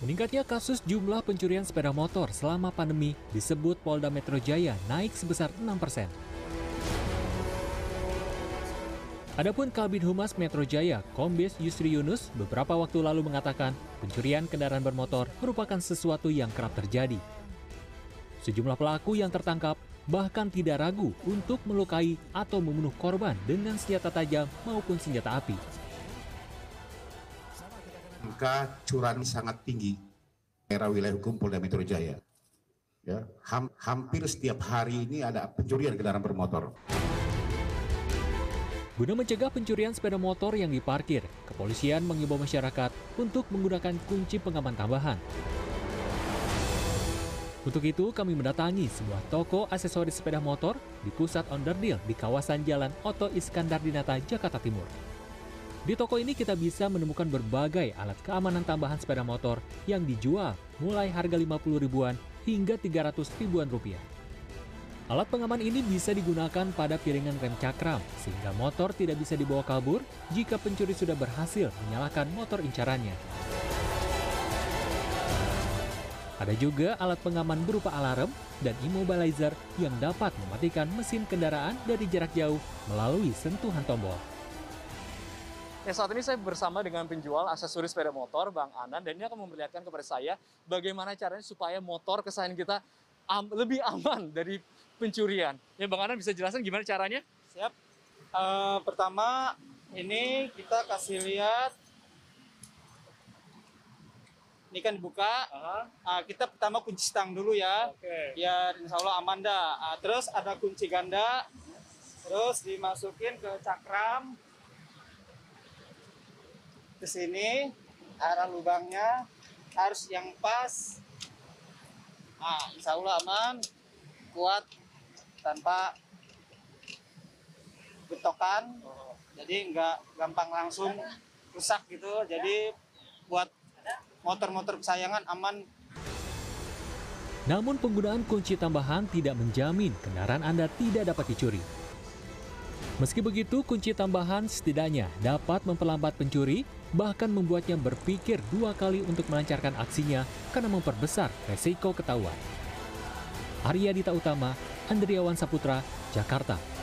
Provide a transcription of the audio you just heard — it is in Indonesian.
Meningkatnya kasus jumlah pencurian sepeda motor selama pandemi disebut Polda Metro Jaya naik sebesar 6 persen. Adapun Kabid Humas Metro Jaya, Kombes Yusri Yunus, beberapa waktu lalu mengatakan pencurian kendaraan bermotor merupakan sesuatu yang kerap terjadi. Sejumlah pelaku yang tertangkap bahkan tidak ragu untuk melukai atau membunuh korban dengan senjata tajam maupun senjata api. Angka curanmor sangat tinggi era wilayah hukum Polda Metro Jaya. Ya, ham- hampir setiap hari ini ada pencurian kendaraan bermotor. Guna mencegah pencurian sepeda motor yang diparkir, kepolisian mengimbau masyarakat untuk menggunakan kunci pengaman tambahan. Untuk itu, kami mendatangi sebuah toko aksesoris sepeda motor di pusat onderdil di kawasan Jalan Oto Iskandar Dinata, Jakarta Timur. Di toko ini kita bisa menemukan berbagai alat keamanan tambahan sepeda motor yang dijual mulai harga 50 ribuan hingga 300 ribuan rupiah. Alat pengaman ini bisa digunakan pada piringan rem cakram sehingga motor tidak bisa dibawa kabur jika pencuri sudah berhasil menyalakan motor incarannya. Ada juga alat pengaman berupa alarm dan immobilizer yang dapat mematikan mesin kendaraan dari jarak jauh melalui sentuhan tombol. Ya, saat ini saya bersama dengan penjual aksesoris sepeda motor, Bang Anan, dan ini akan memperlihatkan kepada saya bagaimana caranya supaya motor kesayangan kita am- lebih aman dari pencurian. Ya, Bang Anan bisa jelasin gimana caranya? Siap. Eh, pertama, ini kita kasih lihat. Ini kan dibuka. Ah, kita pertama kunci stang dulu ya. Oke. Biar insya Allah aman dah. Ah, terus ada kunci ganda. Terus dimasukin ke cakram. Ke sini. Arah lubangnya harus yang pas. Ah, insya Allah aman. Kuat. Tanpa betokan jadi nggak gampang langsung rusak gitu jadi buat motor-motor kesayangan aman Namun penggunaan kunci tambahan tidak menjamin kendaraan Anda tidak dapat dicuri. Meski begitu, kunci tambahan setidaknya dapat memperlambat pencuri, bahkan membuatnya berpikir dua kali untuk melancarkan aksinya karena memperbesar resiko ketahuan. Arya Dita Utama, Andriawan Saputra, Jakarta.